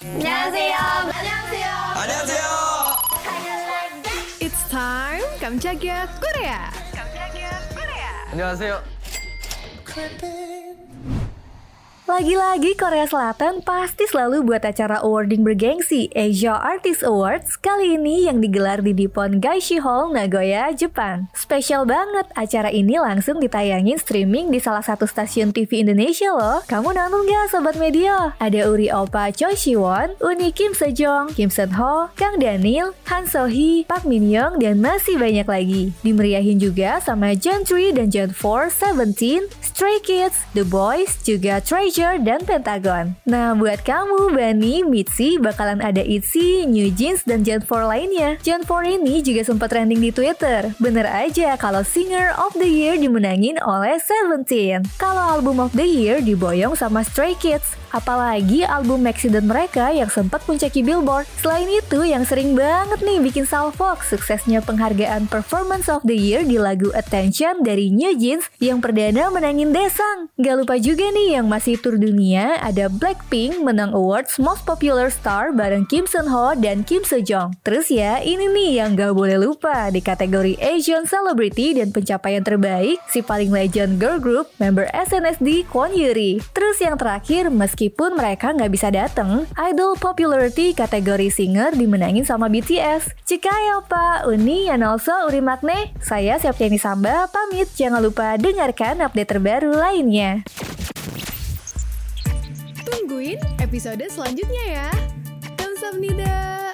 안녕하세요. 안녕하세요. 안녕하세요. It's time 깜짝이야 Korea. 안녕하세요. Lagi-lagi Korea Selatan pasti selalu buat acara awarding bergengsi Asia Artist Awards kali ini yang digelar di Nippon Gaishi Hall, Nagoya, Jepang. Spesial banget, acara ini langsung ditayangin streaming di salah satu stasiun TV Indonesia loh. Kamu nonton gak Sobat Media? Ada Uri Opa Choi Siwon, Uni Kim Sejong, Kim Seon Ho, Kang Daniel, Han So Hee, Park Min Young, dan masih banyak lagi. Dimeriahin juga sama John 3 dan John 4, Seventeen, Stray Kids, The Boys, juga Treasure dan Pentagon. Nah, buat kamu, Bani, Mitzi, bakalan ada ITZY, New Jeans, dan Gen 4 lainnya. Gen 4 ini juga sempat trending di Twitter. Bener aja kalau Singer of the Year dimenangin oleh Seventeen. Kalau Album of the Year diboyong sama Stray Kids. Apalagi album Accident mereka yang sempat puncaki Billboard. Selain itu, yang sering banget nih bikin salfok suksesnya penghargaan Performance of the Year di lagu Attention dari New Jeans yang perdana menangin Desang. Gak lupa juga nih yang masih tur dunia, ada Blackpink menang awards Most Popular Star bareng Kim Seon Ho dan Kim Sejong. Terus ya, ini nih yang gak boleh lupa di kategori Asian Celebrity dan pencapaian terbaik si paling legend girl group member SNSD Kwon Yuri. Terus yang terakhir, meskipun mereka nggak bisa datang, Idol Popularity kategori singer dimenangin sama BTS. Cikayo Pak, Uni, and also Uri Magne. Saya Septiani Samba, pamit. Jangan lupa dengarkan update terbaru lainnya. Tungguin episode selanjutnya ya. Kamsahamnida.